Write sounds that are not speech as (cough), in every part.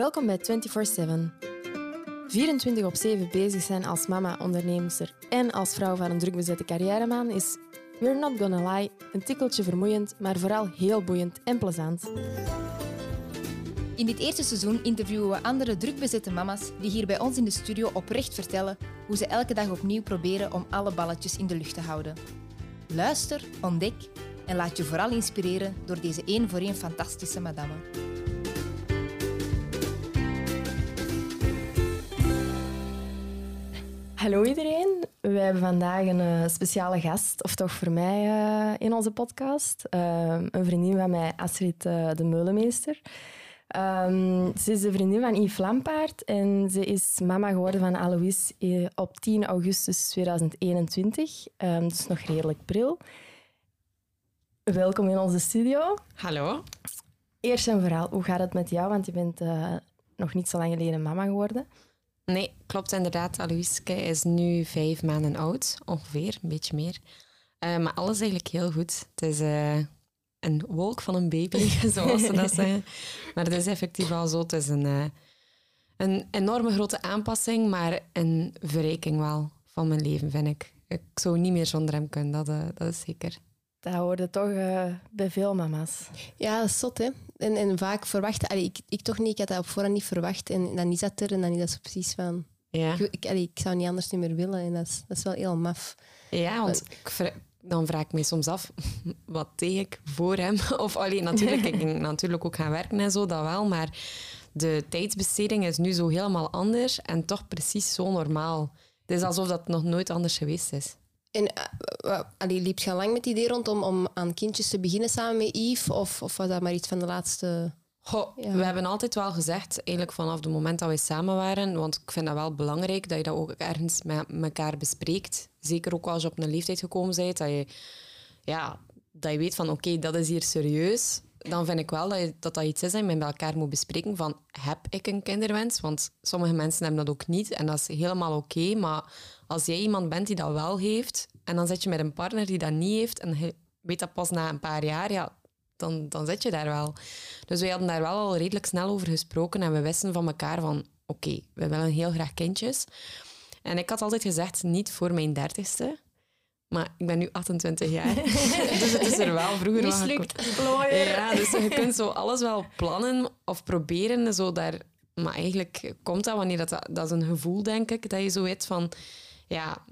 Welkom bij 24-7. 24 op 7 bezig zijn als mama, onderneemster en als vrouw van een drukbezette carrièreman is, we're not gonna lie, een tikkeltje vermoeiend, maar vooral heel boeiend en plezant. In dit eerste seizoen interviewen we andere drukbezette mama's die hier bij ons in de studio oprecht vertellen hoe ze elke dag opnieuw proberen om alle balletjes in de lucht te houden. Luister, ontdek en laat je vooral inspireren door deze één voor één fantastische madame. Hallo iedereen. We hebben vandaag een eh, speciale gast, of toch voor mij, eh, in onze podcast. Uh, een vriendin van mij, Astrid de Meulemeester. Um, ze is de vriendin van Yves Lampaard en ze is mama geworden van Alois op 10 augustus 2021. Um, dus nog redelijk pril. Welkom in onze studio. Hallo. Eerst en vooral, hoe gaat het met jou? Want je bent nog niet zo lang geleden mama geworden. Nee, klopt inderdaad. Aloiske is nu vijf maanden oud, ongeveer, een beetje meer. Uh, maar alles eigenlijk heel goed. Het is uh, een wolk van een baby, (laughs) zoals ze dat zeggen. Maar het is effectief al zo. Het is een, uh, een enorme grote aanpassing, maar een verrijking wel van mijn leven, vind ik. Ik zou niet meer zonder hem kunnen, dat, dat is zeker. Dat hoorde toch bij veel mama's. Ja, dat is zot, hè. En, en vaak verwachten... Allee, ik, ik toch niet, ik had dat op voorhand niet verwacht. En dan is dat er en dan is dat zo precies van... Ja. Ik, ik, allee, ik zou niet anders niet meer willen en dat is, dat is wel heel maf. Ja, want ik, dan vraag ik me soms af, (laughs) wat deed ik voor hem? (laughs) Of alleen natuurlijk, ik ging natuurlijk ook gaan werken en zo, dat wel, maar de tijdsbesteding is nu zo helemaal anders en toch precies zo normaal. Het is alsof dat nog nooit anders geweest is. En uh, allee, liep je al lang met het idee rond om, om aan kindjes te beginnen samen met Yves? Of, of was dat maar iets van de laatste... Ja. We hebben altijd wel gezegd, eigenlijk vanaf het moment dat we samen waren, want ik vind dat wel belangrijk, dat je dat ook ergens met elkaar bespreekt. Zeker ook als je op een leeftijd gekomen bent, dat je, ja, dat je weet van oké, okay, dat is hier serieus. Dan vind ik wel dat, dat dat iets is dat je met elkaar moet bespreken van heb ik een kinderwens? Want sommige mensen hebben dat ook niet en dat is helemaal oké. Maar als jij iemand bent die dat wel heeft en dan zit je met een partner die dat niet heeft en je weet dat pas na een paar jaar, ja, dan, dan zit je daar wel. Dus wij hadden daar wel al redelijk snel over gesproken en we wisten van elkaar van oké, we willen heel graag kindjes. En ik had altijd gezegd, niet voor mijn dertigste. Maar ik ben nu 28 jaar. (laughs) dus het is er wel vroeger Mislukt, plooier. Ja, dus je kunt zo alles wel plannen of proberen. Zo daar... Maar eigenlijk komt dat wanneer dat... Dat is een gevoel, denk ik, dat je zo weet van... Ja,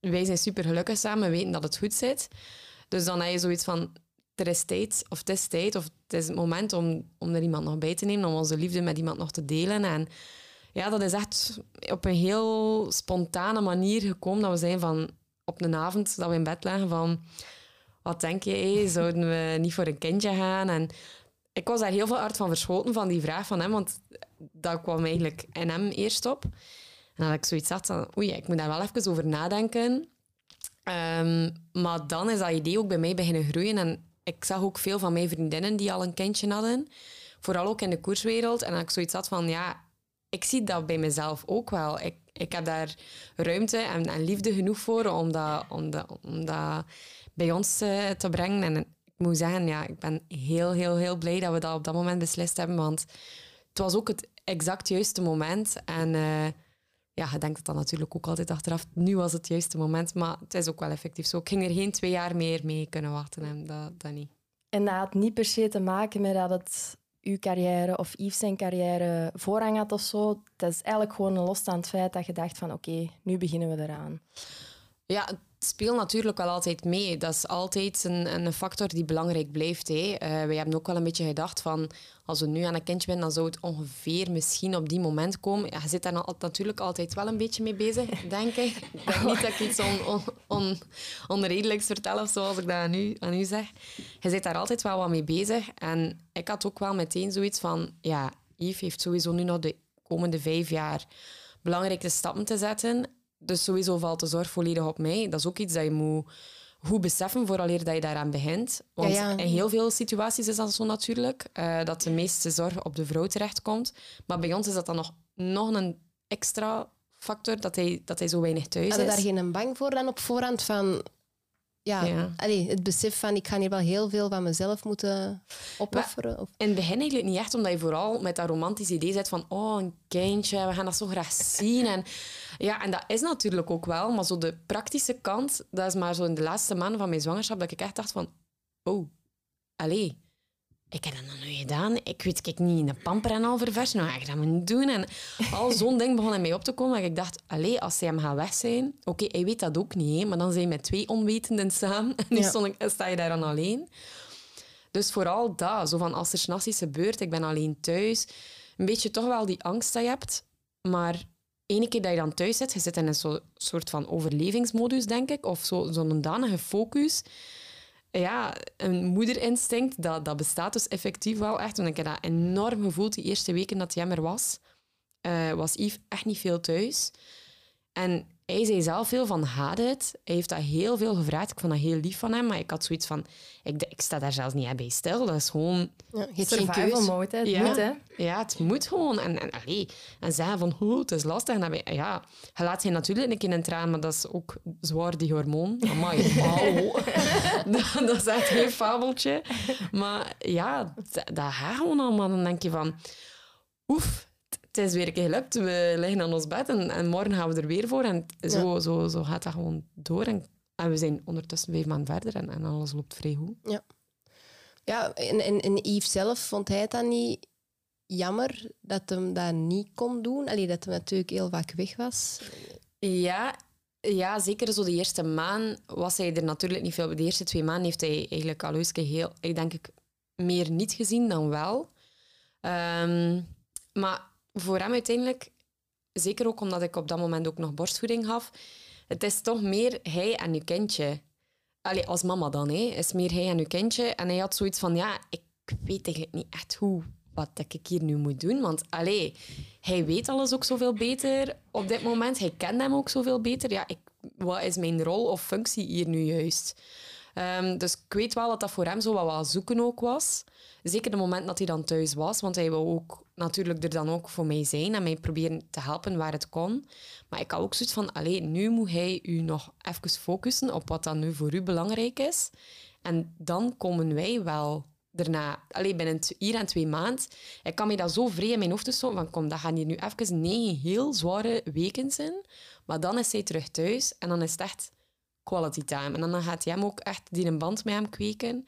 wij zijn super gelukkig samen, we weten dat het goed zit. Dus dan heb je zoiets van... Er is tijd, of het is tijd, of het is het moment om, om er iemand nog bij te nemen, om onze liefde met iemand nog te delen. En ja, dat is echt op een heel spontane manier gekomen dat we zijn van op een avond dat we in bed lagen van wat denk je, zouden we niet voor een kindje gaan? En ik was daar heel veel hard van verschoten van die vraag van hem, want dat kwam eigenlijk in hem eerst op. En dat ik zoiets had van, oei, ik moet daar wel even over nadenken. Um, maar dan is dat idee ook bij mij beginnen groeien en ik zag ook veel van mijn vriendinnen die al een kindje hadden, vooral ook in de koerswereld. En dat ik zoiets had van, ja, ik zie dat bij mezelf ook wel. Ik, ik heb daar ruimte en, en liefde genoeg voor om dat, om dat, om dat bij ons uh, te brengen. En ik moet zeggen, ja, ik ben heel, heel, heel blij dat we dat op dat moment beslist hebben. Want het was ook het exact juiste moment. En uh, ja, je denkt het dan natuurlijk ook altijd achteraf. Nu was het juiste moment, maar het is ook wel effectief zo. Ik ging er geen twee jaar meer mee kunnen wachten. En dat, dat niet. En dat had niet per se te maken met dat het uw carrière of Yves zijn carrière voorrang had of zo. Het is eigenlijk gewoon een losstaand feit dat je dacht van oké, nu beginnen we eraan. Ja, speelt natuurlijk wel altijd mee. Dat is altijd een, een factor die belangrijk blijft. Hè. Uh, wij hebben ook wel een beetje gedacht van als we nu aan een kindje zijn, dan zou het ongeveer misschien op die moment komen. Je zit daar natuurlijk altijd wel een beetje mee bezig, denk ik. Ik denk niet dat ik iets on, onredelijks vertel of zoals ik dat aan u, aan u zeg. Je zit daar altijd wel wat mee bezig. En ik had ook wel meteen zoiets van, ja, Yves heeft sowieso nu nog de komende vijf jaar belangrijke stappen te zetten. Dus sowieso valt de zorg volledig op mij. Dat is ook iets dat je moet goed beseffen vooraleer dat je daaraan begint. Want Ja, ja. in heel veel situaties is dat zo natuurlijk, eh, dat de meeste zorg op de vrouw terechtkomt. Maar bij ons is dat dan nog, nog een extra factor, dat hij, dat hij zo weinig thuis is. daar geen bang voor dan op voorhand van... ja, Ja. allee, het besef van ik ga hier wel heel veel van mezelf moeten opofferen. Of, In het begin eigenlijk niet echt, omdat je vooral met dat romantisch idee zit van oh, een kindje, we gaan dat zo graag zien. En, ja, en dat is natuurlijk ook wel, maar zo de praktische kant, dat is maar zo in de laatste maanden van mijn zwangerschap dat ik echt dacht van oh, allee, ik heb dat nog nooit gedaan. Ik weet kijk niet in de pamper en al verversen, hoe ga ik dat moeten doen? En al zo'n ding begon in mij op te komen, dat ik dacht, allee, als zij hem gaat weg zijn... Oké, hij weet dat ook niet, hè, maar dan zijn we met twee onwetenden samen. (laughs) En nu Ja. stond ik, sta je daar dan alleen. Dus vooral dat, zo van als er 's nachts iets gebeurt, ik ben alleen thuis. Een beetje toch wel die angst dat je hebt. Maar ene keer dat je dan thuis zit, je zit in een zo, soort van overlevingsmodus, denk ik. Of zo- zo'n danige focus. Ja, een moederinstinct, dat, dat bestaat dus effectief wel echt. Want ik heb dat enorm gevoeld die eerste weken dat hij er was. eh, was Yves echt niet veel thuis. En hij zei zelf veel van haat het. Hij heeft dat heel veel gevraagd. Ik vond dat heel lief van hem. Maar ik had zoiets van... Ik, ik sta daar zelfs niet bij stil. Dat is gewoon... ja, je hebt geen mode. Het Ja. moet, hè. Ja, het moet gewoon. En, en, allee, en zeggen van, oh, het is lastig. En dan ja, je laat je natuurlijk een keer in traan, maar dat is ook zwaar, die hormoon. Amai, (laughs) hallo. dat, dat is echt geen fabeltje. Maar ja, dat, dat gaat gewoon allemaal. Dan denk je van, oef, het is weer een keer gelukt. We liggen aan ons bed en, en morgen gaan we er weer voor. En zo, zo, zo gaat dat gewoon door. En, en we zijn ondertussen vijf maanden verder en, en alles loopt vrij goed. Ja, en, en, en Yves zelf, vond hij het dan niet jammer dat hem dat niet kon doen? Allee, dat hij natuurlijk heel vaak weg was. Ja, ja, zeker zo de eerste maand was hij er natuurlijk niet veel. De eerste twee maanden heeft hij eigenlijk Aloyske heel, ik denk ik, meer niet gezien dan wel. Ehm, maar voor hem uiteindelijk, zeker ook omdat ik op dat moment ook nog borstvoeding gaf, het is toch meer hij en uw kindje. Allee, als mama dan, hè, is meer hij en uw kindje. En hij had zoiets van, ja, ik weet eigenlijk niet echt hoe, wat ik hier nu moet doen. Want allee, hij weet alles ook zoveel beter op dit moment. Hij kent hem ook zoveel beter. Ja, ik, wat is mijn rol of functie hier nu juist? Ehm, dus ik weet wel dat dat voor hem zo wat, wat zoeken ook was. Zeker de moment dat hij dan thuis was. Want hij wil ook natuurlijk er dan ook voor mij zijn en mij proberen te helpen waar het kon. Maar ik had ook zoiets van, nu moet hij u nog even focussen op wat dan nu voor u belangrijk is. En dan komen wij wel daarna, allee, binnen hier en twee maanden. Ik kan me dat zo vrij in mijn hoofd stoten van, kom, dat gaan hier nu even negen heel zware weken zijn. Maar dan is hij terug thuis en dan is het echt quality time. En dan gaat hij hem ook echt die een band met hem kweken.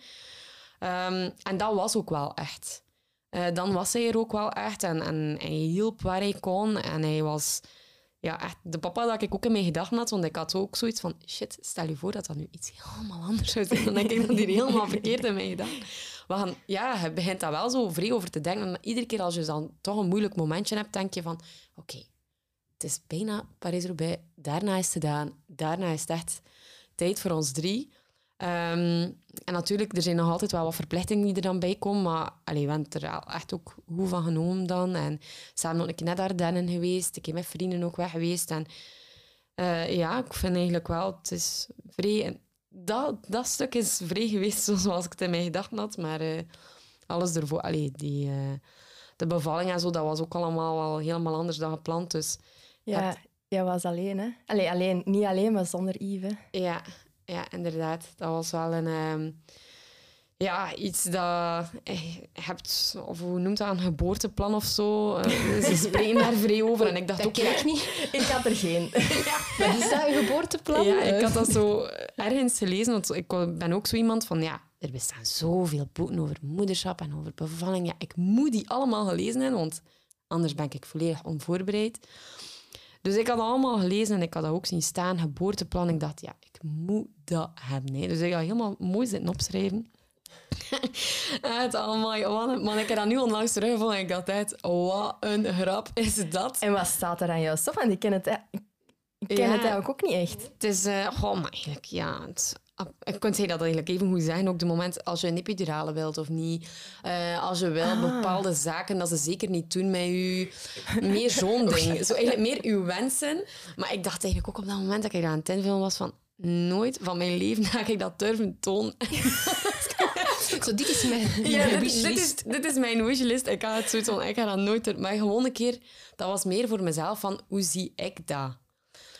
Ehm, en dat was ook wel echt. Eh, dan was hij er ook wel echt en, en hij hielp waar hij kon. En hij was ja, echt de papa dat ik ook in mijn gedachten had. Want ik had ook zoiets van, shit, stel je voor dat dat nu iets helemaal anders zou zijn. Dan denk ik dat hij helemaal verkeerd in mijn gedachten. Gaan, ja, je begint daar wel zo vrij over te denken. En iedere keer als je dan toch een moeilijk momentje hebt, denk je van, oké, het is bijna Parijs-Roubaix. Daarna is het gedaan. Daarna is het echt tijd voor ons drie. Ehm, en natuurlijk, er zijn nog altijd wel wat verplichtingen die er dan bij komen. Maar allee, we hebben er al echt ook goed van genomen dan. En samen nog een keer naar de Ardennen geweest. Ik ben met vrienden ook weg geweest. En eh, ja, ik vind eigenlijk wel, het is vrij... Dat, dat stuk is vrij geweest (laughs) zoals ik het in mijn gedachten had. Maar eh, alles ervoor... Allee, die, eh, de bevalling en zo, dat was ook allemaal wel helemaal anders dan gepland. Dus Ja, Het- jij was alleen, hè? Allee, alleen, niet alleen, maar zonder Yves. hè. Ja, ja, inderdaad. Dat was wel een... ehm, ja, iets dat je hebt, of hoe noemt dat, een geboorteplan of zo. Eh, (laughs) ze spreken daar vrij over. En ik dacht Dat ook, ja, ik niet. (laughs) Ik had er geen. (laughs) Wat is dat, een geboorteplan? Ja, ik had dat zo ergens gelezen. Want ik ben ook zo iemand van, ja, er bestaan zoveel boeken over moederschap en over bevalling. Ja, ik moet die allemaal gelezen hebben, want anders ben ik volledig onvoorbereid. Dus ik had allemaal gelezen en ik had dat ook zien staan, geboorteplan. Ik dacht, ja, ik moet dat hebben. hè. Dus ik had helemaal mooi zitten opschrijven. En het allemaal, man, ik heb dat nu onlangs teruggevonden en ik dacht wat een grap is dat. En wat staat er aan jouw stof? Want ik ken het, ik ken Ja. het eigenlijk ook niet echt. Het is, goh, maar eigenlijk, ja. Het, ik kon zeggen dat eigenlijk even goed zeggen, ook de moment als je een epidurale wilt of niet. Eh, als je wel bepaalde zaken dat ze zeker niet doen met je. Meer zo'n (laughs) ding. Zo eigenlijk meer uw wensen. Maar ik dacht eigenlijk ook op dat moment dat ik aan het invullen was van nooit van mijn leven (laughs) ga ik dat durven tonen. (laughs) Zo, dit is mijn Ja, dit, is, dit is mijn wishlist. Ik ga het van, ik ga dat nooit doen. Maar gewoon een keer, dat was meer voor mezelf van, hoe zie ik dat?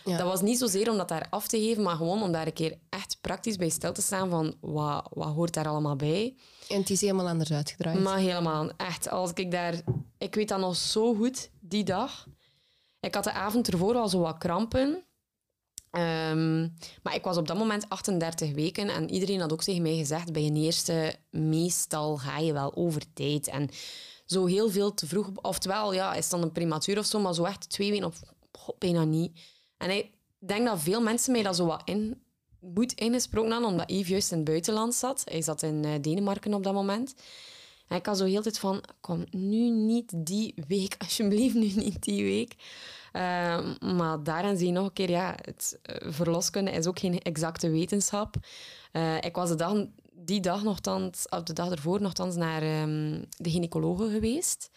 Ja. Dat was niet zozeer om dat daar af te geven, maar gewoon om daar een keer echt praktisch bij stil te staan van wat, wat hoort daar allemaal bij. En het is helemaal anders uitgedraaid. Maar helemaal, echt. Als ik daar... Ik weet dat nog zo goed, die dag. Ik had de avond ervoor al zo wat krampen. Ehm, maar ik was op dat moment 38 weken en iedereen had ook tegen mij gezegd, bij een eerste, meestal ga je wel over tijd. En zo heel veel te vroeg, oftewel, ja, is dan een prematuur of zo, maar zo echt twee weken of bijna niet. En ik denk dat veel mensen mij dat zo wat in moet ingesproken hadden, omdat Yves juist in het buitenland zat. Hij zat in eh, Denemarken op dat moment. En ik had zo heel tijd van, kom, nu niet die week, (laughs) alsjeblieft, nu niet die week. Ehm, maar daarin zie je nog een keer, ja, het eh, verloskunde is ook geen exacte wetenschap. Eh, ik was de die dag nogthans, of de dag ervoor nogthans, naar ehm, de gynaecologe geweest.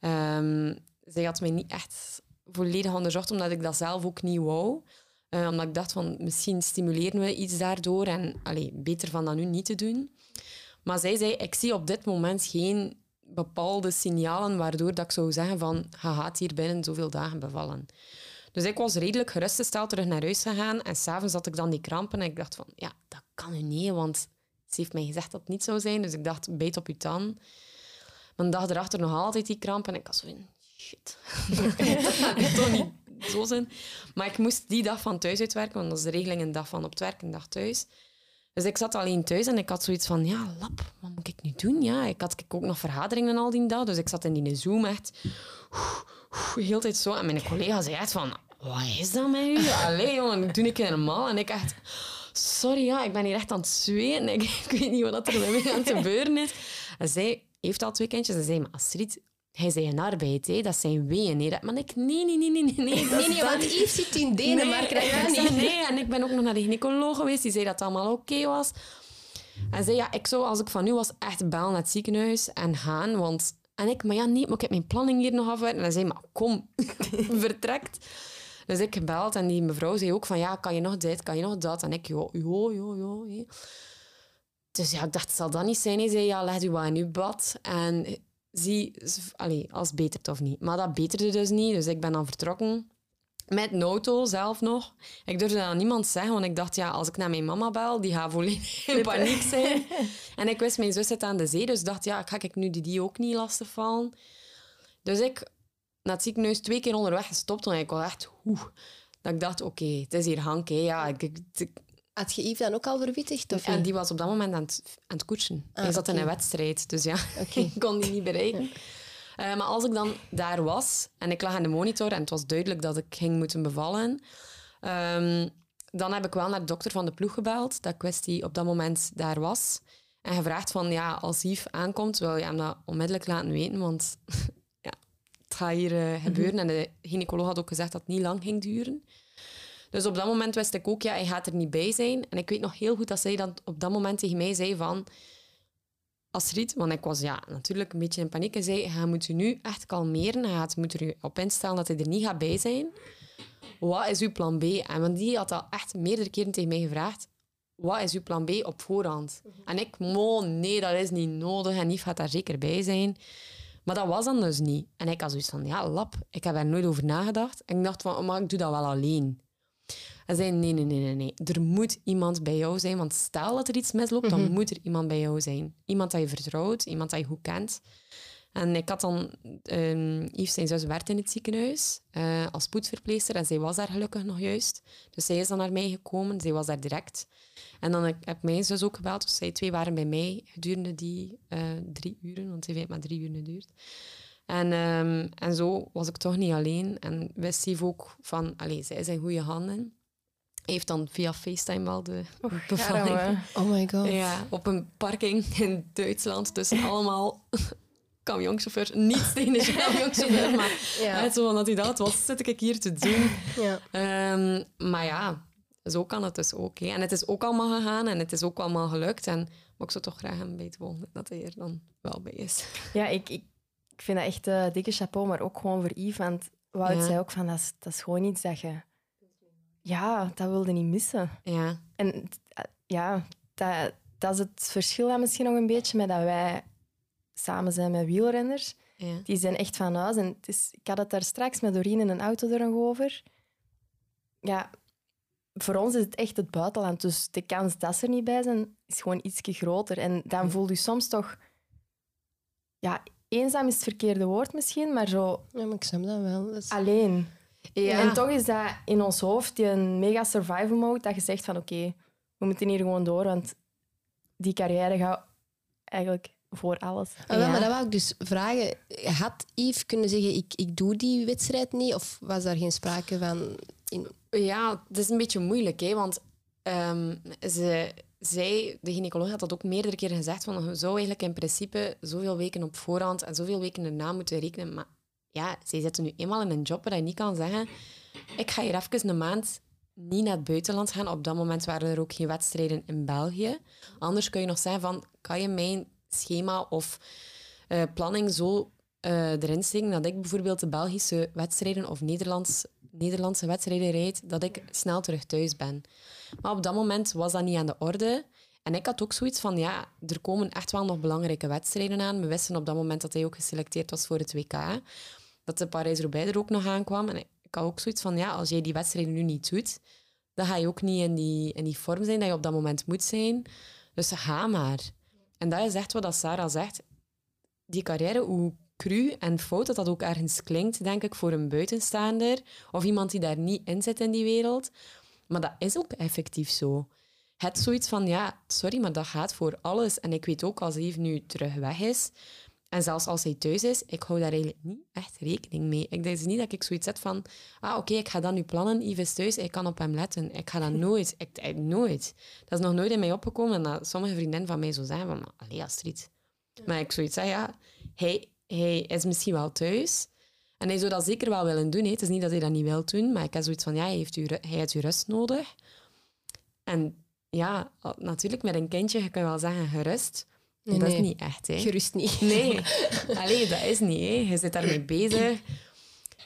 Ehm, zij had mij niet echt volledig onderzocht, omdat ik dat zelf ook niet wou. Eh, omdat ik dacht van, misschien stimuleren we iets daardoor en allee, beter van dat nu niet te doen. Maar zij zei, ik zie op dit moment geen bepaalde signalen waardoor dat ik zou zeggen van, gaat hier binnen zoveel dagen bevallen. Dus ik was redelijk gerustgesteld terug naar huis gegaan en s'avonds had ik dan die krampen en ik dacht van, ja, dat kan nu niet, want ze heeft mij gezegd dat het niet zou zijn. Dus ik dacht, beet op je. Maar een dag erachter nog altijd die krampen en ik was zo shit, (laughs) gaat toch niet zo zijn. Maar ik moest die dag van thuis uitwerken, want dat is de regeling een dag van op het werk, een dag thuis. Dus ik zat alleen thuis en ik had zoiets van, ja, lap, wat moet ik nu doen? Ja, ik had ook nog vergaderingen al die dag, dus ik zat in die Zoom echt de hele tijd zo. En mijn collega zei echt van, wat is dat met u? Allee, jongen, doe ik normaal. En ik echt, sorry, ja, ik ben hier echt aan het zweten. Ik, (laughs) ik weet niet wat er met mij aan het gebeuren is. En zij heeft al twee kindjes en zei, maar Astrid, hij zei een arbeid, hè? dat zijn weeën. Hè? Maar ik, nee, nee, nee, nee, nee. Nee, Nee, nee, want Yves zit in Denemarken. Nee, dat zei, niet. nee, en ik ben ook nog naar de gynaecoloog geweest. Die zei dat het allemaal oké was. En zei, ja, ik zou als ik van nu was echt bellen naar het ziekenhuis en gaan. Want... En ik, maar ja, nee, maar ik heb mijn planning hier nog afwerken. En hij zei, maar kom, (laughs) vertrekt. Dus ik gebeld en die mevrouw zei ook van, ja, kan je nog dit, kan je nog dat? En ik, jo, jo, jo, jo. hè. Dus ja, ik dacht, zal dat niet zijn? Hij zei, ja, leg u wat in uw bad. En zie, allee, als het betert of niet. Maar dat beterde dus niet, dus ik ben dan vertrokken. Met auto zelf nog. Ik durfde dat aan niemand zeggen, want ik dacht, ja, als ik naar mijn mama bel, die gaat volledig in paniek zijn. (laughs) en ik wist, mijn zus zit aan de zee, dus ik dacht, ja, ga ik nu die, die ook niet lastigvallen? Dus ik naar het ziekenhuis twee keer onderweg gestopt, want ik was echt, oeh. Dat ik dacht, oké, het is hier Hank, hè. Ja, ik, ik- ik- Had je Yves dan ook al verwittigd? Of en die was op dat moment aan het, aan het koetsen. Hij zat in een wedstrijd, dus ja, (laughs) ik kon die niet bereiken. Eh, maar als ik dan daar was en ik lag aan de monitor en het was duidelijk dat ik ging moeten bevallen, ehm, dan heb ik wel naar de dokter van de ploeg gebeld, dat ik wist die op dat moment daar was. En gevraagd van, ja, als Yves aankomt, wil je hem dat onmiddellijk laten weten, want (laughs) ja, het gaat hier eh, gebeuren. En de gynaecoloog had ook gezegd dat het niet lang ging duren. Dus op dat moment wist ik ook, ja, hij gaat er niet bij zijn. En ik weet nog heel goed dat zij dan op dat moment tegen mij zei van... Astrid, want ik was ja, natuurlijk een beetje in paniek en zei, hij moet u nu echt kalmeren. Hij moet er op instellen dat hij er niet gaat bij zijn. Wat is uw plan B? En want die had al echt meerdere keren tegen mij gevraagd. Wat is uw plan B op voorhand? En ik, mo, nee, dat is niet nodig. En Yves gaat daar zeker bij zijn. Maar dat was dan dus niet. En ik had zoiets van, ja, lap, ik heb daar nooit over nagedacht. En ik dacht van, oh, maar ik doe dat wel alleen. Hij zei, nee, nee, nee, nee, nee. Er moet iemand bij jou zijn. Want stel dat er iets misloopt, dan moet er iemand bij jou zijn. Iemand dat je vertrouwt, iemand dat je goed kent. En ik had dan... ehm Yves, zijn zus, werkte in het ziekenhuis eh, als spoedverpleegster. En zij was daar gelukkig nog juist. Dus zij is dan naar mij gekomen. Zij was daar direct. En dan heb mijn zus ook gebeld. Dus zij twee waren bij mij gedurende die eh, drie uren. Want zij heeft maar drie uur geduurd. En, ehm, en zo was ik toch niet alleen. En wist Yves ook van... Allee, zij is in goede handen. Hij heeft dan via FaceTime wel de bevalling. Arme. Oh my god. Ja, op een parking in Duitsland tussen (laughs) allemaal camionchauffeurs. Niet tegen (laughs) de camionchauffeur, maar Ja. zo van dat hij dat was, zit ik hier te doen. Ja. Ehm, maar ja, zo kan het dus ook. hè. En het is ook allemaal gegaan en het is ook allemaal gelukt. En, maar ik zou toch graag hem bij het volgende dat hij er dan wel bij is. Ja, ik, ik, ik vind dat echt eh, dikke chapeau, maar ook gewoon voor Yves. Want Wout Ja. zei ook van, dat is, dat is gewoon iets dat je... Ja, dat wilde niet missen. Ja, En eh, ja, dat, dat is het verschil dan misschien nog een beetje met dat wij samen zijn met wielrenners. ja. Die zijn echt van huis. En het is, ik had het daar straks met Doreen in een auto er nog over. ja, voor ons is het echt het buitenland. Dus de kans dat ze er niet bij zijn, is gewoon iets groter. En dan voel je soms toch... Ja, eenzaam is het verkeerde woord misschien, maar zo Ja, maar ik snap dat wel. Dat is- alleen. Ja. En toch is dat in ons hoofd die een mega survival mode, dat je zegt van oké, we moeten hier gewoon door, want die carrière gaat eigenlijk voor alles. Ah, wel, Ja. Maar dat wou ik dus vragen. Had Yves kunnen zeggen, ik, ik doe die wedstrijd niet? Of was daar geen sprake van? In... Ja, het is een beetje moeilijk, hè, want ehm, ze, zij, de gynaecoloog had dat ook meerdere keren gezegd, van je zou eigenlijk in principe zoveel weken op voorhand en zoveel weken erna moeten rekenen. Maar ja, zij zitten nu eenmaal in een job waar je niet kan zeggen, ik ga hier even een maand niet naar het buitenland gaan. Op dat moment waren er ook geen wedstrijden in België. Anders kun je nog zeggen van, kan je mijn schema of eh, planning zo eh, erin steken dat ik bijvoorbeeld de Belgische wedstrijden of Nederlands, Nederlandse wedstrijden rijd, dat ik snel terug thuis ben. Maar op dat moment was dat niet aan de orde. En ik had ook zoiets van, ja, er komen echt wel nog belangrijke wedstrijden aan. We wisten op dat moment dat hij ook geselecteerd was voor het WK. Dat de Parijs-Roubaix er ook nog aankwam. En ik had ook zoiets van, ja, als jij die wedstrijden nu niet doet, dan ga je ook niet in die, in die vorm zijn dat je op dat moment moet zijn. Dus ga maar. En dat is echt wat Sarah zegt. Die carrière, hoe cru en fout dat dat ook ergens klinkt, denk ik, voor een buitenstaander of iemand die daar niet in zit in die wereld. Maar dat is ook effectief zo. Het zoiets van, ja, sorry, maar dat gaat voor alles. En ik weet ook, als Eve nu terug weg is, en zelfs als hij thuis is, ik hou daar eigenlijk niet echt rekening mee. Ik denk dus niet dat ik zoiets zet van, ah, oké, ik ga dat nu plannen, Yves is thuis, ik kan op hem letten. Ik ga dat nooit, ik, ik- nooit. Dat is nog nooit in mij opgekomen en dat sommige vriendinnen van mij zo zeggen van, allee, Astrid. Maar ik zoiets zeg, ja, hij, hij is misschien wel thuis. En hij zou dat zeker wel willen doen. Hè. Het is niet dat hij dat niet wil doen, maar ik heb zoiets van, ja, hij heeft, ru- hij heeft uw rust nodig. En ja, natuurlijk met een kindje, je wel zeggen gerust. Nee, dat nee. is niet echt, hè. Gerust niet. Nee, (laughs) Allee, dat is niet. Hè. Je zit daarmee bezig.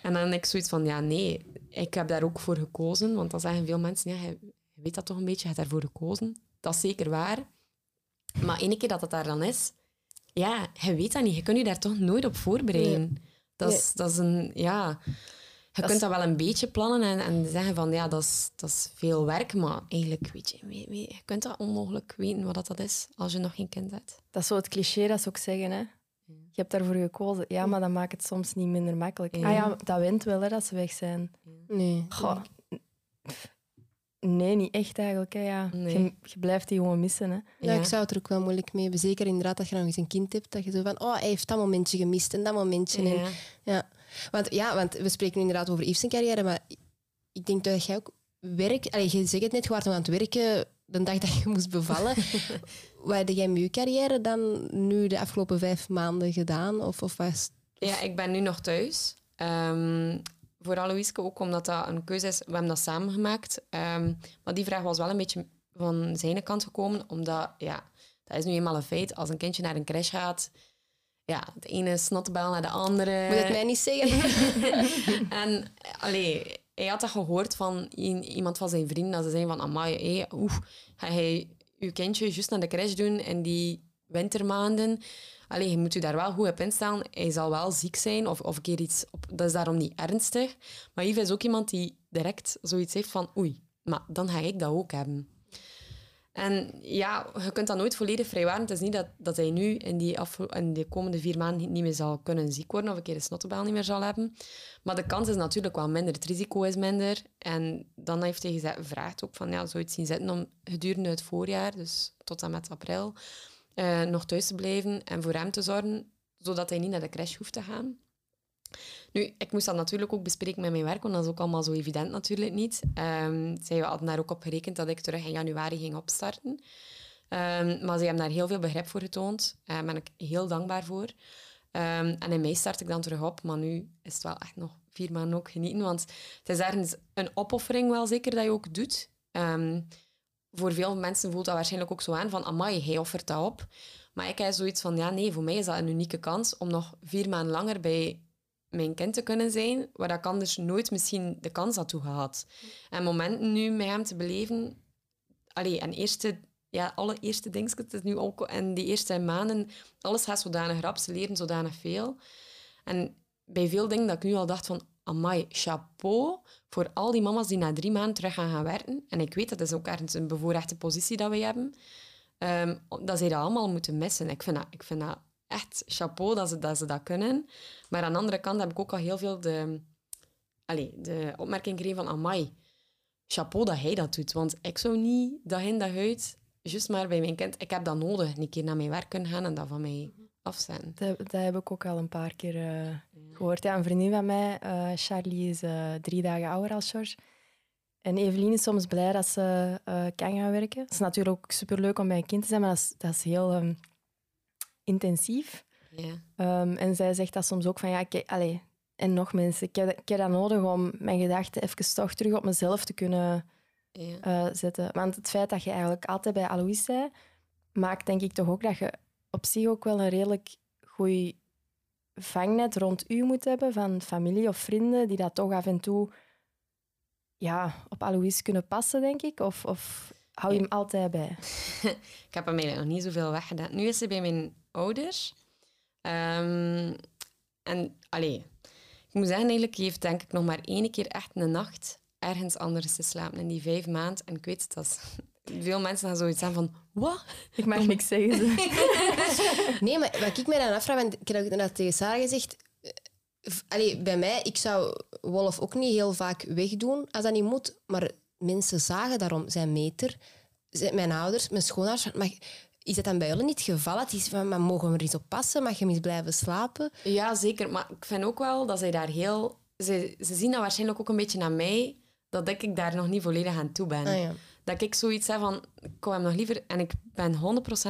En dan heb ik zoiets van, ja, nee, ik heb daar ook voor gekozen. Want dan zeggen veel mensen, ja, je je weet dat toch een beetje, je hebt daarvoor gekozen. Dat is zeker waar. Maar ene keer dat het daar dan is, ja, je weet dat niet. Je kunt je daar toch nooit op voorbereiden. Dat, is, dat is een, ja... Je Dat kunt dat wel een beetje plannen en, en zeggen van, ja, dat is, dat is veel werk. Maar eigenlijk, weet je, weet- weet- je kunt dat onmogelijk weten wat dat is als je nog geen kind hebt. Dat is zo het cliché dat ze ook zeggen. Hè? Je hebt daarvoor gekozen. Ja, maar dat maakt het soms niet minder makkelijk. Ja. Ah ja, dat wint wel hè, dat ze weg zijn. Nee. Goh. Nee, niet echt eigenlijk. Hè, ja. Nee. Je, je blijft die gewoon missen. Hè. Ja, Ja. ik zou het er ook wel moeilijk mee hebben. Zeker inderdaad dat je nog eens een kind hebt. Dat je zo van, oh, hij heeft dat momentje gemist en dat momentje. En, Ja. ja. Want, ja, want we spreken nu inderdaad over Yves' zijn carrière, maar ik denk dat jij ook werkt... Allee, je zegt het net, je was nog aan het werken de dag dat je moest bevallen. (laughs) Wat heb jij met je carrière dan nu de afgelopen vijf maanden gedaan? Of, of was... Ja, ik ben nu nog thuis. Ehm, voor Aloiske ook omdat dat een keuze is. We hebben dat samen gemaakt. Ehm, maar die vraag was wel een beetje van zijn kant gekomen. Omdat, ja, dat is nu eenmaal een feit. Als een kindje naar een crash gaat, ja, de ene snotbel naar de andere. Moet je het mij niet zeggen? (laughs) en allee, hij had dat gehoord van iemand van zijn vrienden. Dat ze zeiden van, amai, hey, oeh, ga hij je kindje juist naar de crash doen in die wintermaanden? Allee, je moet je daar wel goed op instellen. Hij zal wel ziek zijn of, of een keer iets... Op, dat is daarom niet ernstig. Maar Yves is ook iemand die direct zoiets heeft van, oei, maar dan ga ik dat ook hebben. En ja, je kunt dat nooit volledig vrijwaren. Het is niet dat, dat hij nu in die, komende vier maanden niet- meer zal kunnen ziek worden of een keer een snottebel niet meer zal hebben. Maar de kans is natuurlijk wel minder. Het risico is minder. En dan heeft hij gevraagd ook van, ja, zou je het zien zitten om gedurende het voorjaar, dus tot en met april, eh, nog thuis te blijven en voor hem te zorgen, zodat hij niet naar de crash hoeft te gaan. Nu, ik moest dat natuurlijk ook bespreken met mijn werk, want dat is ook allemaal zo evident natuurlijk niet. Ehm zij hadden daar ook op gerekend dat ik terug in januari ging opstarten. Ehm, maar ze hebben daar heel veel begrip voor getoond. Daar ben ik heel dankbaar voor. Ehm, en in mei start ik dan terug op, maar nu is het wel echt nog vier maanden ook genieten. Want het is ergens een opoffering wel zeker dat je ook doet. Voor veel mensen voelt dat waarschijnlijk ook zo aan van amai, hij offert dat op. Maar ik heb zoiets van, ja nee, voor mij is dat een unieke kans om nog vier maanden langer bij mijn kind te kunnen zijn, waar ik anders nooit misschien de kans had toe gehad. En momenten nu met hem te beleven, allee, en eerste, ja, alle eerste dingetjes, het is nu ook, en die eerste maanden, alles gaat zodanig rap, ze leren zodanig veel. En bij veel dingen dat ik nu al dacht van, amai, chapeau voor al die mama's die na drie maanden terug gaan gaan werken. En ik weet, dat is ook ergens een bevoorrechte positie dat we hebben. ehm, dat zij dat allemaal moeten missen. Ik vind dat, ik vind dat echt chapeau dat ze, dat ze dat kunnen. Maar aan de andere kant heb ik ook al heel veel de, allee, de opmerking gekregen van amai, chapeau dat hij dat doet. Want ik zou niet dag in dag uit, juist maar bij mijn kind, ik heb dat nodig, een keer naar mijn werk kunnen gaan en dat van mij afzetten. Dat, dat heb ik ook al een paar keer eh, gehoord. Ja, een vriendin van mij, eh, Charlie, is eh, drie dagen ouder als George. En Evelien is soms blij dat ze kan gaan werken. Het is natuurlijk ook superleuk om bij een kind te zijn, maar dat is, dat is heel ehm, intensief. Ehm, en zij zegt dat soms ook van, ja, allee, en nog mensen, ik heb, ik heb dat nodig om mijn gedachten even toch terug op mezelf te kunnen zetten. Want het feit dat je eigenlijk altijd bij Alois bent, maakt denk ik toch ook dat je op zich ook wel een redelijk goed vangnet rond u moet hebben van familie of vrienden die dat toch af en toe ja, op Alois kunnen passen, denk ik. Of, of hou je hem altijd bij? (laughs) Ik heb hem eigenlijk nog niet zoveel weggedaan. Nu is hij bij mijn ouders. Ehm, en, allee, ik moet zeggen, eigenlijk heeft denk ik nog maar één keer echt een nacht ergens anders te slapen in die vijf maanden. En ik weet het, dat is... Veel mensen gaan zoiets zeggen van, wat? Ik mag niks zeggen. ze. (laughs) Nee, maar wat ik mij dan afvraag, want ik heb ook net tegen Sarah gezegd, allee, bij mij, ik zou Wolf ook niet heel vaak wegdoen als dat niet moet, maar mensen zagen daarom zijn meter. Zijn Mijn ouders, mijn schoonouders, mag, is dat dan bij jullie niet het geval? Dat is van, maar mogen we er eens op passen? Mag je eens blijven slapen? Ja, zeker. Maar ik vind ook wel dat zij daar heel... Ze, ze zien dat waarschijnlijk ook een beetje aan mij, dat ik daar nog niet volledig aan toe ben. Ah, ja. Dat ik zoiets heb van, ik hem nog liever... En ik ben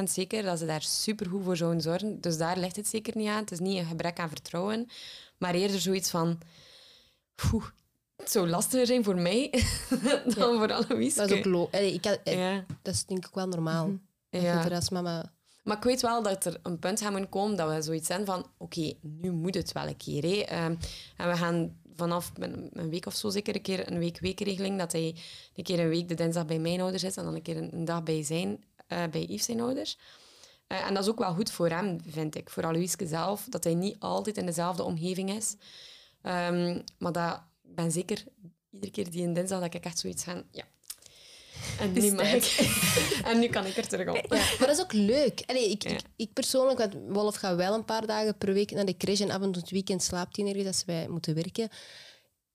100% zeker dat ze daar supergoed voor zouden zorgen. Dus daar ligt het zeker niet aan. Het is niet een gebrek aan vertrouwen. Maar eerder zoiets van... Oeh, het zou lastiger zijn voor mij (laughs) dan voor Alois. Dat is ook lo- allee, ik had, Ja, Dat is denk ik wel normaal. Ja. er als mama... Maar ik weet wel dat er een punt gaat moeten komen dat we zoiets zijn van oké, nu moet het wel een keer. Hè. Ehm, en we gaan vanaf een, week of zo zeker een keer een week-weekregeling, dat hij een keer een week de dinsdag bij mijn ouders is en dan een keer een, dag bij, zijn, eh, bij Yves zijn ouders. Eh, en dat is ook wel goed voor hem, vind ik. Voor Aloiske zelf, dat hij niet altijd in dezelfde omgeving is. Ehm, maar dat, ik ben zeker, iedere keer die een dinsdag, dat ik echt zoiets van, ja... En nu, mag ik, (laughs) en nu kan ik er terug op. Ja, maar dat is ook leuk. Allee, ik, Ja. ik, ik persoonlijk, want Wolf gaat wel een paar dagen per week naar de crash en af en toe het weekend slaapt hij ergens als wij moeten werken.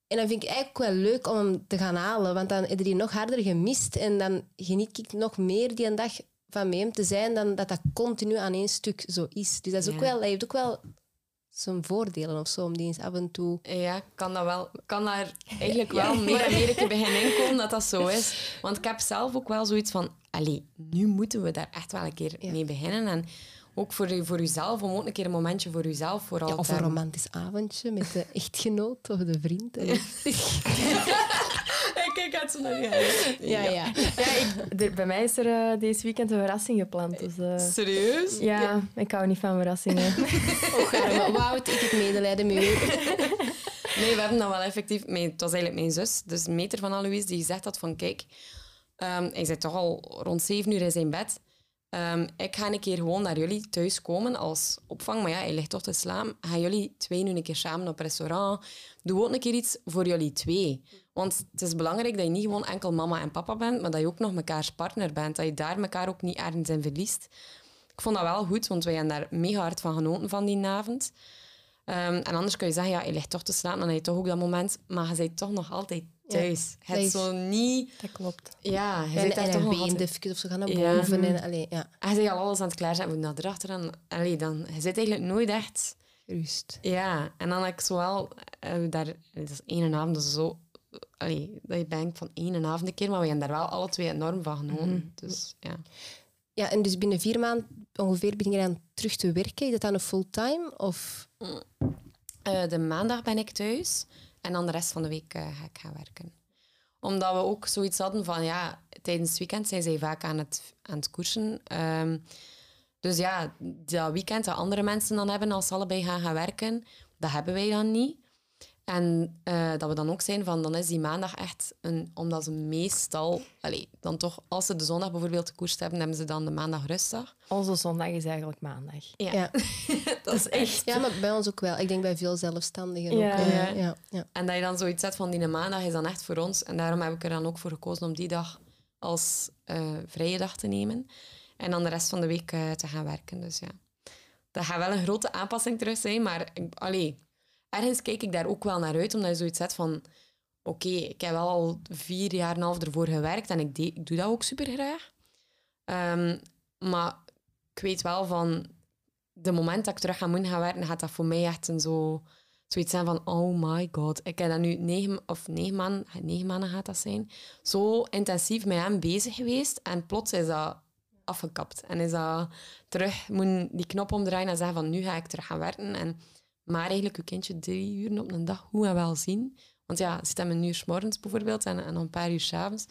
En dan vind ik eigenlijk wel leuk om hem te gaan halen, want dan heb je die nog harder gemist en dan geniet ik nog meer die een dag van met hem te zijn dan dat dat continu aan één stuk zo is. Dus dat, is ook wel, dat heeft ook wel zijn voordelen of zo, om die eens af en toe... Ja, kan dat wel. Kan daar eigenlijk wel meer en meer een keer (laughs) beginnen inkomen dat dat zo is. Want ik heb zelf ook wel zoiets van, allee, nu moeten we daar echt wel een keer mee beginnen. En ook voor, u- voor uzelf, om ook een keer een momentje voor uzelf vooral Ja, of een romantisch avondje met de echtgenoot of de vriend. (laughs) En- Kijk uit zo naar Ja, ja. ja, ik, bij mij is er eh, deze weekend een verrassing gepland. Dus, eh, Serieus? ja, ik hou niet van verrassingen. Och, arme Wout, ik heb medelijden met u. (laughs) Nee, we hebben dan wel effectief... Mijn, het was eigenlijk mijn zus, dus meter van Alois, die gezegd had van... Kijk, ehm, hij zit toch al rond zeven uur in zijn bed. Ehm, ik ga een keer gewoon naar jullie thuis komen als opvang. Maar ja, hij ligt toch te slapen. Gaan jullie twee nu een keer samen op restaurant? Doe ook een keer iets voor jullie twee. Want het is belangrijk dat je niet gewoon enkel mama en papa bent, maar dat je ook nog mekaars partner bent. Dat je daar elkaar ook niet ergens in verliest. Ik vond dat wel goed, want wij hebben daar mega hard van genoten van die avond. Ehm, en anders kun je zeggen, ja, je ligt toch te slapen, dan heb je toch ook dat moment. Maar je bent toch nog altijd thuis. het is- zo niet... Dat klopt. Ja, je En, zit daar en toch een nog altijd... of ze gaan naar Ja. boven. En, allee, ja, Hij zegt al alles aan het klaarzetten, moet naar erachter. En, allee, dan, je zit eigenlijk nooit echt... rust. Ja, en dan heb ik zo wel... eh, daar, dat is één avond, dat is zo... Allee, dat je denkt van één avond een keer, maar we hebben daar wel alle twee enorm van genoten. Dus ja. Ja, en dus binnen vier maanden ongeveer begin je dan terug te werken. Is dat dan een fulltime? Of... Eh, de maandag ben ik thuis en dan de rest van de week eh, ga ik gaan werken. Omdat we ook zoiets hadden van, ja, tijdens het weekend zijn zij vaak aan het, aan het koersen. Ehm, dus ja, dat weekend dat andere mensen dan hebben als ze allebei gaan gaan werken, dat hebben wij dan niet. En eh, dat we dan ook zijn van, dan is die maandag echt een... Omdat ze meestal... Allee, dan toch, als ze de zondag bijvoorbeeld de koers hebben, hebben ze dan de maandag rustdag. Onze zondag is eigenlijk maandag. Ja. Ja. (laughs) dat is echt... ja, maar bij ons ook wel. Ik denk bij veel zelfstandigen Ja. ook. eh, Ja. ja, ja. En dat je dan zoiets zet van die maandag is dan echt voor ons. En daarom heb ik er dan ook voor gekozen om die dag als eh, vrije dag te nemen. En dan de rest van de week eh, te gaan werken. Dus ja, dat gaat wel een grote aanpassing terug zijn. Maar allee, ergens kijk ik daar ook wel naar uit, omdat je zoiets zet van... Oké, ik heb wel al vier jaar en een half ervoor gewerkt en ik, ik doe dat ook super graag. Ehm, maar ik weet wel van... De moment dat ik terug ga moeten gaan werken, gaat dat voor mij echt een zo zoiets zijn van, oh my god, ik heb dat nu negen, of negen maanden, negen maanden gaat dat zijn, zo intensief met hem bezig geweest en plots is dat afgekapt. En is dat terug, moet die knop omdraaien en zeggen van, nu ga ik terug gaan werken. En, maar eigenlijk je kindje drie uur op een dag goed en wel zien. Want ja, zit hem een uur 's morgens bijvoorbeeld en, en een paar uur 's avonds.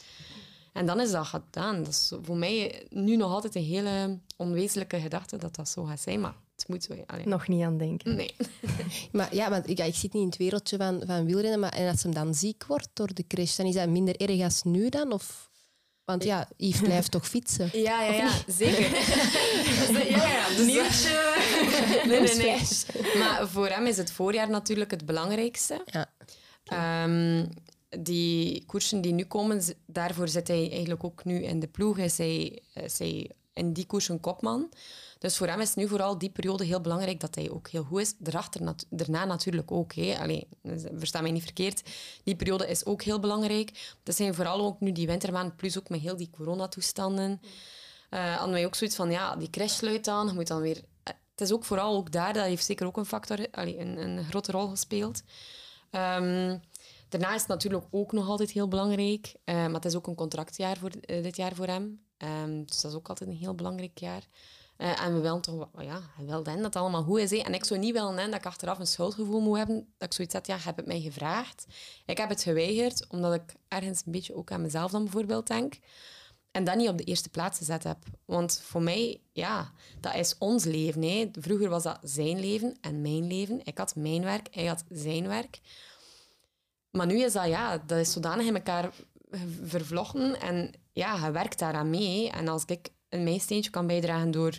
En dan is dat gedaan. Dat is voor mij nu nog altijd een hele onwezenlijke gedachte dat dat zo gaat zijn, maar het moet zo. Allee. Nog niet aan denken. Nee. (laughs) Maar ja, want ja, ik zit niet in het wereldje van, van wielrennen, maar en als hem dan ziek wordt door de crash, dan is dat minder erg als nu dan? Of... Want ja, Yves blijft toch fietsen? Ja, ja, ja, zeker. (laughs) ja, ja, dus Nieuwtje. Nee, nee, nee. Maar voor hem is het voorjaar natuurlijk het belangrijkste. Ja. Ehm, die koersen die nu komen, daarvoor zit hij eigenlijk ook nu in de ploeg. Is hij, is hij in die koers een kopman. Dus voor hem is nu vooral die periode heel belangrijk dat hij ook heel goed is. Daarachter, nat- daarna natuurlijk ook. Hè. Allee, dus, versta mij niet verkeerd. Die periode is ook heel belangrijk. Dat zijn vooral ook nu die wintermaanden, plus ook met heel die coronatoestanden. Eh hadden wij ook zoiets van, ja, die crash sluit aan. Je moet dan weer... Het is ook vooral ook daar, dat heeft zeker ook een factor, een, een grote rol gespeeld. Ehm, daarna is het natuurlijk ook nog altijd heel belangrijk. eh, maar het is ook een contractjaar voor, eh, dit jaar voor hem. Ehm, dus dat is ook altijd een heel belangrijk jaar. Eh, en we willen toch ja, hij wil dan dat het allemaal goed is. hè. En ik zou niet willen dat ik achteraf een schuldgevoel moet hebben. Dat ik zoiets had, ja, je hebt het mij gevraagd. Ik heb het geweigerd, omdat ik ergens een beetje ook aan mezelf dan bijvoorbeeld denk. En dat niet op de eerste plaats gezet heb. Want voor mij, ja, dat is ons leven. Hè. Vroeger was dat zijn leven en mijn leven. Ik had mijn werk, hij had zijn werk. Maar nu is dat, ja, dat is zodanig in elkaar vervlochten. En ja, je werkt daaraan mee. hè. En als ik een mijn steentje kan bijdragen door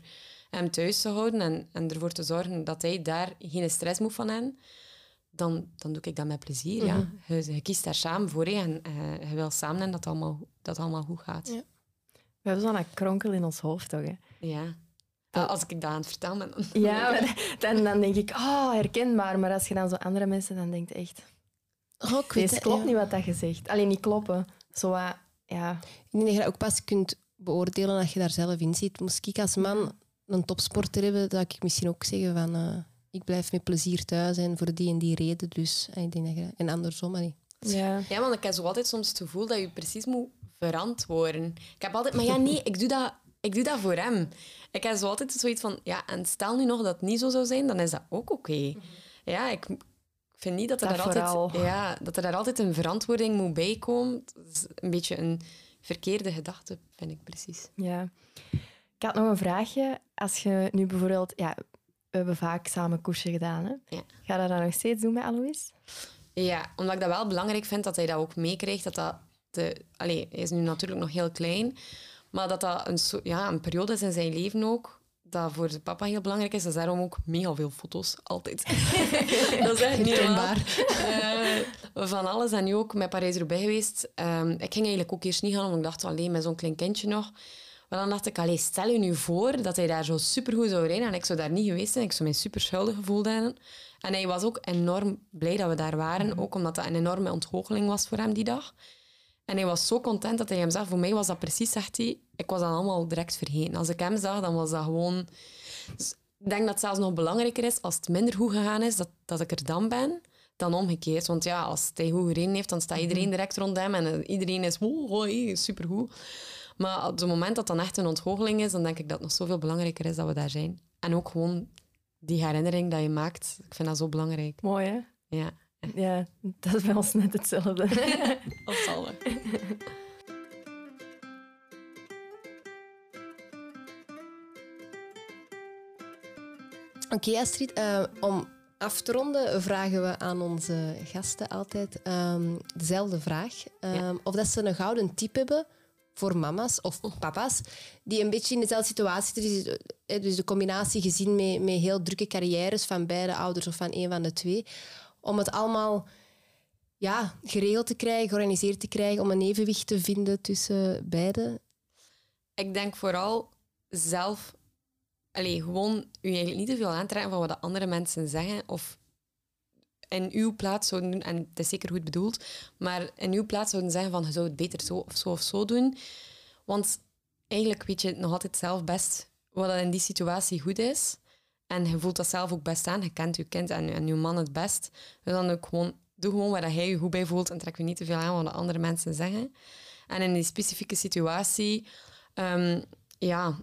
hem thuis te houden en, en ervoor te zorgen dat hij daar geen stress moet van hebben, dan, dan doe ik dat met plezier. ja. je, je kiest daar samen voor hè, en eh, je wil samen en dat het allemaal, dat allemaal goed gaat. Ja. We hebben zo'n kronkel in ons hoofd, toch? Hè? Ja. Ah, als ik dat aan het vertellen ben, dan... Ja, (laughs) maar dan, dan denk ik, oh, herkenbaar. Maar als je dan zo andere mensen, dan denkt echt, Oh, ik weet het het, klopt ja. niet wat dat je zegt. Alleen niet kloppen. Zo, wat, ja. Ik denk dat je dat ook pas kunt beoordelen als je daar zelf in zit. Moest ik als man een topsporter hebben, dat ik misschien ook zeggen van... eh, ik blijf met plezier thuis en voor die en die reden. Dus eh, ik denk dat je... En andersom, allee. ja. Ja, want ik heb zo altijd soms het gevoel dat je precies moet verantwoorden. Ik heb altijd... Maar ja, nee, ik doe dat, ik doe dat voor hem. Ik heb zo altijd zoiets van... Ja, en stel nu nog dat het niet zo zou zijn, dan is dat ook oké. Ja, ik vind niet dat er, Dat daar altijd, ja, dat er daar altijd een verantwoording moet bij komen. Dat is een beetje een verkeerde gedachte, vind ik precies. Ja. Ik had nog een vraagje. Als je nu bijvoorbeeld... Ja, we hebben vaak samen koersen gedaan. Hè? Ja. Ga je dat dan nog steeds doen met Alois? Ja, omdat ik dat wel belangrijk vind dat hij dat ook meekrijgt. Dat dat de, allee, hij is nu natuurlijk nog heel klein, maar dat dat een, so- ja, een periode is in zijn leven ook dat voor zijn papa heel belangrijk is. Dus daarom ook mega veel foto's, altijd. (laughs) dat is echt niet normaal. Eh, van alles. En nu ook met Parijs-Roubaix geweest. Ehm, ik ging eigenlijk ook eerst niet gaan, omdat ik dacht, alleen met zo'n klein kindje nog. Maar dan dacht ik, allee, stel je nu voor dat hij daar zo supergoed zou rijden en ik zou daar niet geweest zijn. Ik zou mij super schuldig gevoeld hebben. En hij was ook enorm blij dat we daar waren, ook omdat dat een enorme ontgoocheling was voor hem die dag. En hij was zo content dat hij hem zag. Voor mij was dat precies, zegt hij, ik was dat allemaal direct vergeten. Als ik hem zag, dan was dat gewoon... Dus ik denk dat het zelfs nog belangrijker is als het minder goed gegaan is, dat, dat ik er dan ben, dan omgekeerd. Want ja, als hij goed gereden heeft, dan staat iedereen direct rond hem en eh, iedereen is wow, hoi, supergoed. Maar op het moment dat dan echt een ontgoocheling is, dan denk ik dat het nog zoveel belangrijker is dat we daar zijn. En ook gewoon die herinnering dat je maakt, ik vind dat zo belangrijk. Mooi, hè? Ja, Ja, dat is bij ons net hetzelfde. (laughs) zal wel. Oké, Astrid, eh, om af te ronden vragen we aan onze gasten altijd ehm, dezelfde vraag. Ehm, Of dat ze een gouden tip hebben voor mama's of papa's die een beetje in dezelfde situatie zitten. Dus, dus de combinatie gezien met, met heel drukke carrières van beide ouders of van een van de twee. Om het allemaal ja, geregeld te krijgen, georganiseerd te krijgen, om een evenwicht te vinden tussen beide. Ik denk vooral zelf allee, gewoon u eigenlijk niet te veel aantrekken van wat de andere mensen zeggen of in uw plaats zouden doen, en het is zeker goed bedoeld, maar in uw plaats zouden zeggen van je zou het beter zo of zo of zo doen. Want eigenlijk weet je nog altijd zelf best wat in die situatie goed is. En je voelt dat zelf ook best aan. Je kent je kind en, en je man het best. Dus dan ook gewoon, doe gewoon waar hij je goed bij voelt en trek je niet te veel aan wat de andere mensen zeggen. En in die specifieke situatie, um, ja,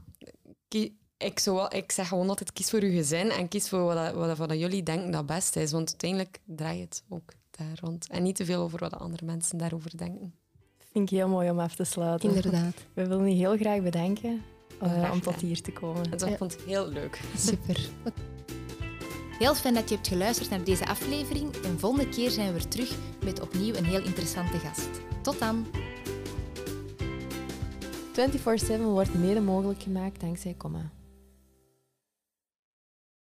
ik, zou wel, ik zeg gewoon altijd, kies voor je gezin en kies voor wat, wat, wat jullie denken dat best is. Want uiteindelijk draait het ook daar rond. En niet te veel over wat de andere mensen daarover denken. Vind ik heel mooi om af te sluiten. Inderdaad. (laughs) We willen je heel graag bedanken uh, om tot hier te komen. Ja. vond het heel leuk. Super. Heel fijn dat je hebt geluisterd naar deze aflevering. En volgende keer zijn we terug met opnieuw een heel interessante gast. Tot dan! 24-7 wordt mede mogelijk gemaakt dankzij Comma.